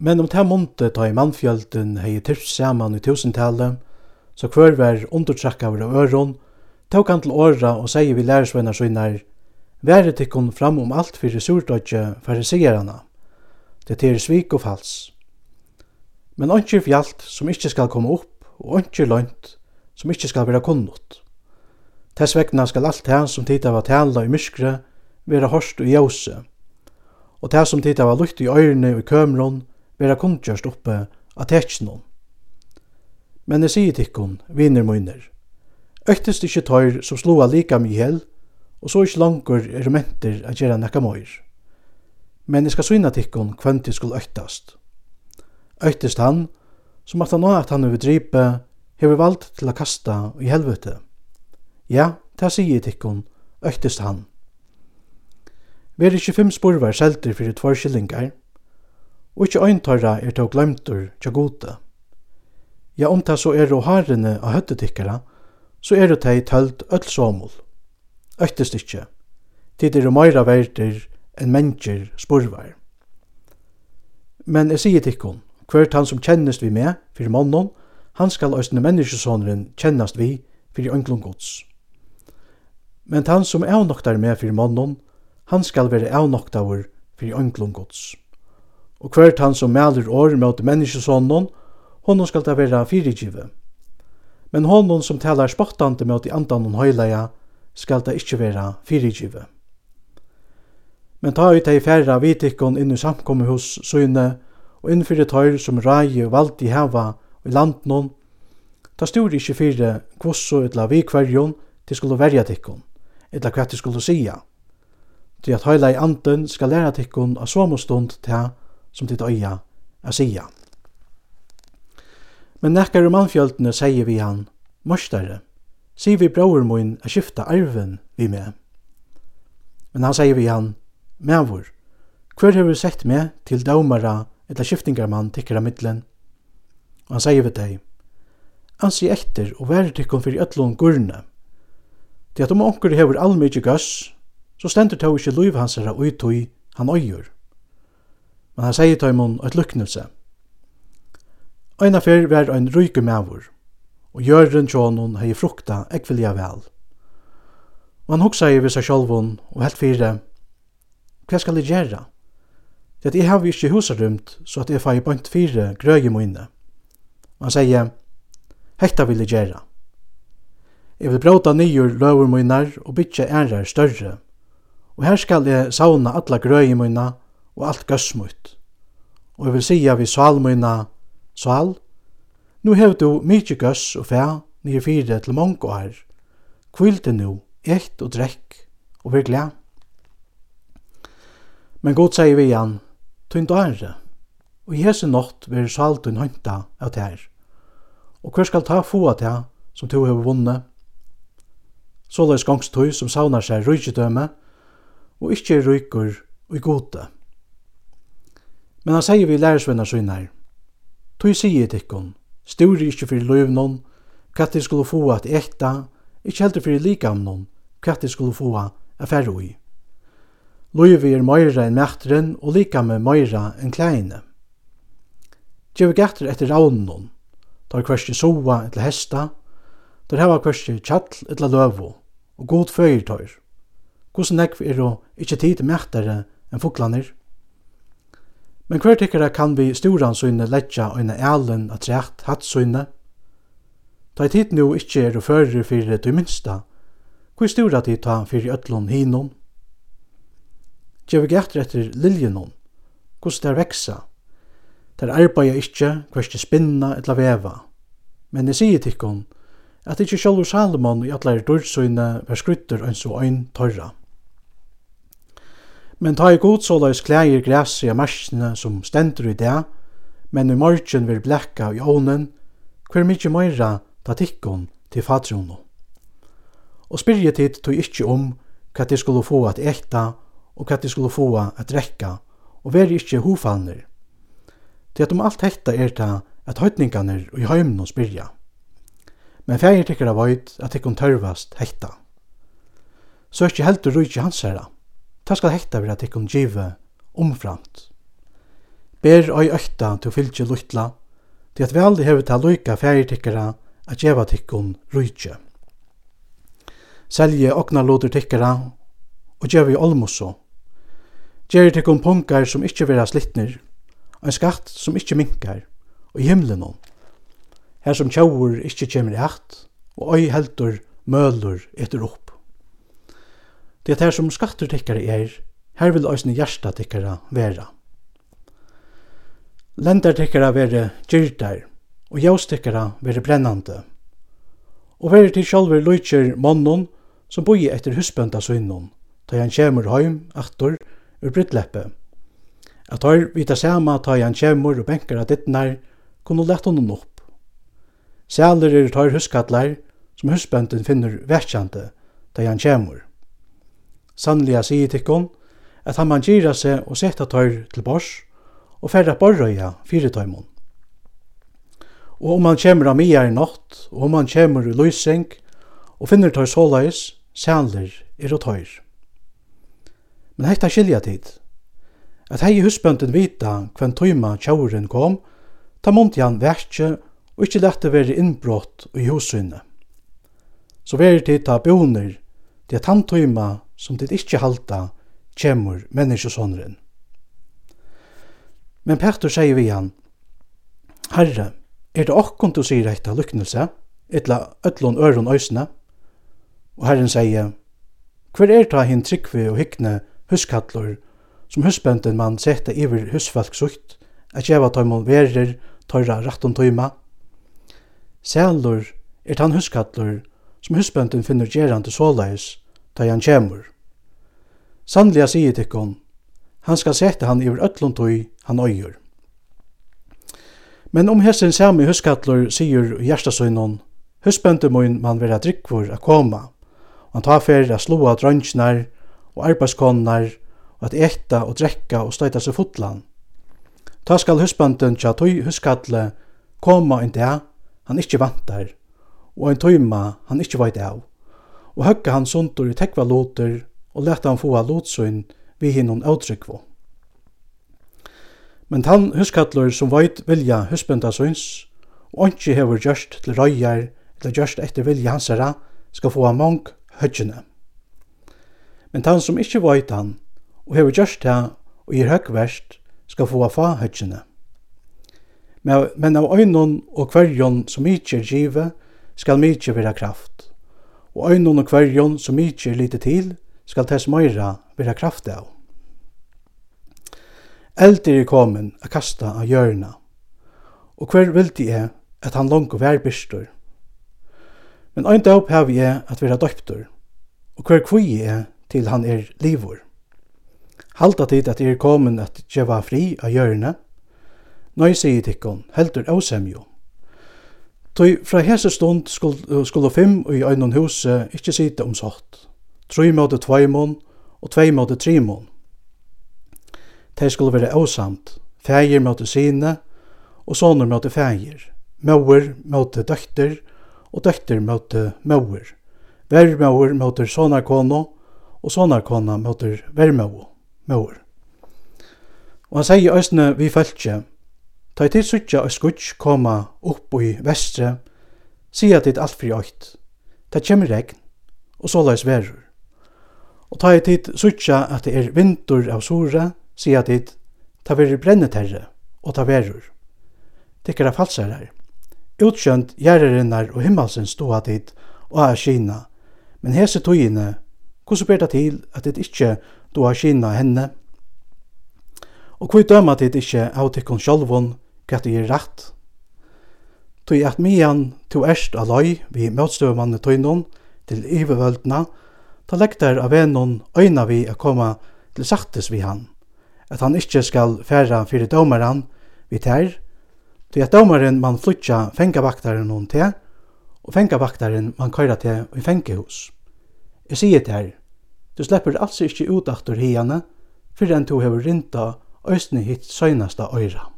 Men om det måndet ta i mannfjölden hei tirt saman i tusentallet, så hver var undertrakka av øron, tok han til åra og sier vi lærersvenner søgnar, Været tikkun fram om alt fyrir surdodje fariserana. Det er svik og fals. Men ongjir fjalt som ikkje skal komme opp, og ongjir lønt som ikkje skal vera kunnot. Tess vegna skal alt det som tida var tala i myskre, vera hårst og jose, og det som tida var lukt i øyrene og i kømron, vera kundgjørst oppe av tetsjennom. Men jeg sier tikkun, viner munner, øktest ikkje tøyr som sloa lika mye hel, og så ikkje langur er menter at gjera nekka møyr. Men jeg skal syna tikkun kvendt skulle øktast. Øktest han, som at han nå at han er dripe, hever valgt til a kasta i helvete. Ja, ta sier tikkun, øktist han. Vi er ikkje fem spurvar selter fyrir tvær skillingar, og ikkje øyntarra er tå glemtur tja gode. Ja, om det så er og harene av høttetikkara, så er det tei tølt öll somul. Øktest ikkje. Tid er meira verder enn mennesker spurvar. Men jeg sier tikkun, hvert han som kjennest vi med, fyrir mannen, han skal òsne menneskesåneren kjennast vi, fyrir ønglun gods. Men han som avnoktar med fyrir mannen, han skal være avnoktaur fyrir ønglun gods og hvert han som mæler år mot menneskesånden, honom skal det være fyrigivet. Men honom som talar spottande mot i andan og høyleia, skal det ikkje være fyrigivet. Men ta ut ei færra vitikkon inn i samkommet hos søgne, og innfyrir tøyr som rægi og valdi heva i landnån, ta stor ikkje fyre kvosso etla vi kvarjon til skulle verja tikkon, etla hva til skulle sia. Til at høyla i anden skal læra tikkon av somostund til som tid øya a sia. Men nekkar um anfjöldene sier vi han, Mostare, sier vi bror mun a skifta arven vi med. Men han sier vi han, Mavur, hver hefur sett med til daumara eller skiftingarmann tikkara middelen? Og han sier vi deg, Ansi etter og vær tikkum fyrir öllun gurne. Til at om onkur hefur allmykje gass, så stendur tau ikkje luiv hansara uitui han øyur men han sier tøymon et luknelse. Øyna fyr var ein ryke mavur, og jørren tjånon hei frukta ekvilja vel. Og han hoksa i vissa sjolvun og helt fyre, hva skal jeg gjøre? Det at jeg har ikke husarumt, så at jeg fai bant fire grøy i munne. Og han sier, hekta vil jeg gjøre. Jeg vil bråta nyer løver mine og bytja ærer større, og her skal jeg sauna alla grøy i mine, og alt gøssmutt. Og jeg vil sige vi salmøyna, sal, nu hev du mykje gøss og fæ nye fire til mongo her, Kvilde nu, ekt og drekk, og vær glad. Men god sier vi igjen, tøyn ære, og i hese nått vil saltun hønta av tær. Og hver skal ta få av tær som to hever vunnet? Så løs gongstøy som saunar seg rujtjødøme, og ikkje rykker og i gode. Men han sier vi lærersvennar søgnar. Tøy sier tikkun, sturi ikkje fyrir løvnån, hva de skulle få at ekta, ikkje heldur fyrir likamnån, hva de skulle få at færre ui. Løyvi er meira enn mektren og likame meira enn kleine. Gjevi gætter etter raunnån, tar hversi soa etter hesta, tar hava hversi tjall etter løvo, og god føyrtøyr. Hvordan nekv er og ikkje tid mektere enn fuglanir? Men hver tykkere kan vi storansynet letja øyne ælen at rett hattsynet? Ta i tid nu ikkje er å føre fyrir du minsta, hvor stora tid ta fyrir ötlun hinon? Gjev vi gætter etter liljenon, hos der veksa? Der arbeida ikkje, hverst spinna etla veva. Men jeg sier tykkun, at ikkje sjálfur Salomon i atleir dårdsynet var skrytter enn så ein torra. Men ta i god såleis klæger græs i marsjene som stendur i det, men i morgen vil blekka i ånen, hver mykje møyra ta tikkun til fatrono. Og spyrje tid tog ikkje om hva de skulle få at ekta og hva de skulle få at drekka, og veri ikkje hofalner. Til at om alt hekta er ta at høytningarnir og i heimno spyrja. Men fægir tikkara veit at tikkun tørvast hekta. Så ikkje heldur rujtje hans herra. Ta skal hekta vera tikkum djive omframt. Ber oi økta til fylgje luttla, til at vel hever ta loika færgetikkara at djeva tikkum rujtje. Selje okna lotur tikkara og djeva i olmosso. Gjer tikkum punkar som ikkje vera og ein skatt som ikkje minkar, og i himlen hon. Her som tjauur ikkje kjemir i hatt, og oi heldur mølur etter opp. Det er her som skatter tikkere er, her vil òsne hjärsta tikkere vera. Lendar tikkere vere gyrdar, og jævs tikkere vere brennande. Og vere til sjálfur lujtjer mannen som boi etter husbönda søgnon, ta han kjemur heim, aktor, ur brittleppe. At har vita sama ta han kjemur og benkar av dittnar, kunne lett honom opp. Sæler er tar huskatlar som husbönden finner verkjande, ta han kjemur. Sannliga sier tikkun, at han man gira seg og setta tøyr til bors, og færre borrøya fire tøymon. Og om han kjemur av mia i natt, og om han kjemur i lysing, og finner tøy såleis, sænler er og tøyr. Men hekta skilja tid. At hei husbønden vita hvem tøyma tjauren kom, ta monti han verkje og ikkje lette veri innbrott i hussynet. Så veri tid ta boner Det er tann tøyma som dit ikkje halda kjemur menneskesåneren. Men Petter sier vi han, Herre, er det okkon du sier etta lyknelse, etla öllon øron øysene? Og Herren sier, Hver er ta hin tryggvi og hykne huskallur, som husbønden man sette iver husfalk sukt, at jeva tøymon verer tøyra ratton tøyma? Sælur er tan huskallur som husbønden finner gerande såleis, da han kjemur. Sannlega sier tikkon, han skal sette han iver ötlund tøy han øyer. Men om hessin sami huskatlur sier hjertasøynon, hjertasøgnon, mun man vera drikkvur a koma, og han tar fyrir a slua drøntsnar og arbeidskonnar og at etta og drekka og støyta seg fotlan. Ta skal husbønden tja tøy huskatle koma en dag han ikkje vantar, og ein tøyma han ikkje veit av, og høgga han sundur i tekva loter og leta han få av lotsøyn vi hinnon avtrykkvå. Men tann huskallur som veit vilja husbenda søyns, og anki hever gjørst til røyjar eller gjørst etter vilja hansara, skal få av mong høgjene. Men tann som ikkje veit han, og hever gjørst det og gir høgverst, skal få av fa høgjene. Men av øynon og kverjon som ikkje er givet, skal mykje vera kraft. Og øynun og kvarjon som mykje lite til, skal tess møyra vera kraft av. Eldir er komin a kasta av hjørna, og hver vildi er at han langt og vær byrstur. Men ein dag hev jeg at vera døptur, og hver kvui er til han er livur. Halda tid at er komin at djeva fri av hjørna, nøy sier tikkon, heldur avsemjo, Tøy fra hese stund skulle, skulle fem i øynon huset ikkje sitte om sort. Trøy måte tveimon og tvei måte trimon. De skulle være åsamt. Fægir måte sine og soner måte fægir. Mauer måte døkter og døkter måte mauer. Vermauer måte sonarkono og sonarkona måte vermauer. Mauer. Og han sier i østene vi følger Ta i tid suttja og skutsk koma opp i vestre, sier tid alt fri oitt. Ta kjemmer regn, og såleis verur. Og ta i tid suttja at det er vindur av sura, sier tid, ta veri brenneterre, og ta verur. Tikkara falsar her. Utskjönt gjerrerinnar og himmalsens ståa tid og er Kina, men hese togine, hvordan ber det til at det ikkje doa Kina henne, Og hvor døma dit ikkje av tikkun sjolvun hva det gir rett? Tui at mian tu erst aloi vi møtstøvmanne tøynun til ivervöldna, ta lektar av enun øyna vi a koma til saktes vi han, at han ikkje skal færa fyrir dømaran vi tær, til at dømaren man flutja fengavaktaren hon til, og fengavaktaren man køyra til i fengehus. Jeg sier tær, du slepper altså ikkje ut aftur hiane, fyrir enn du hever rinta øysni hitt søgnasta øyra.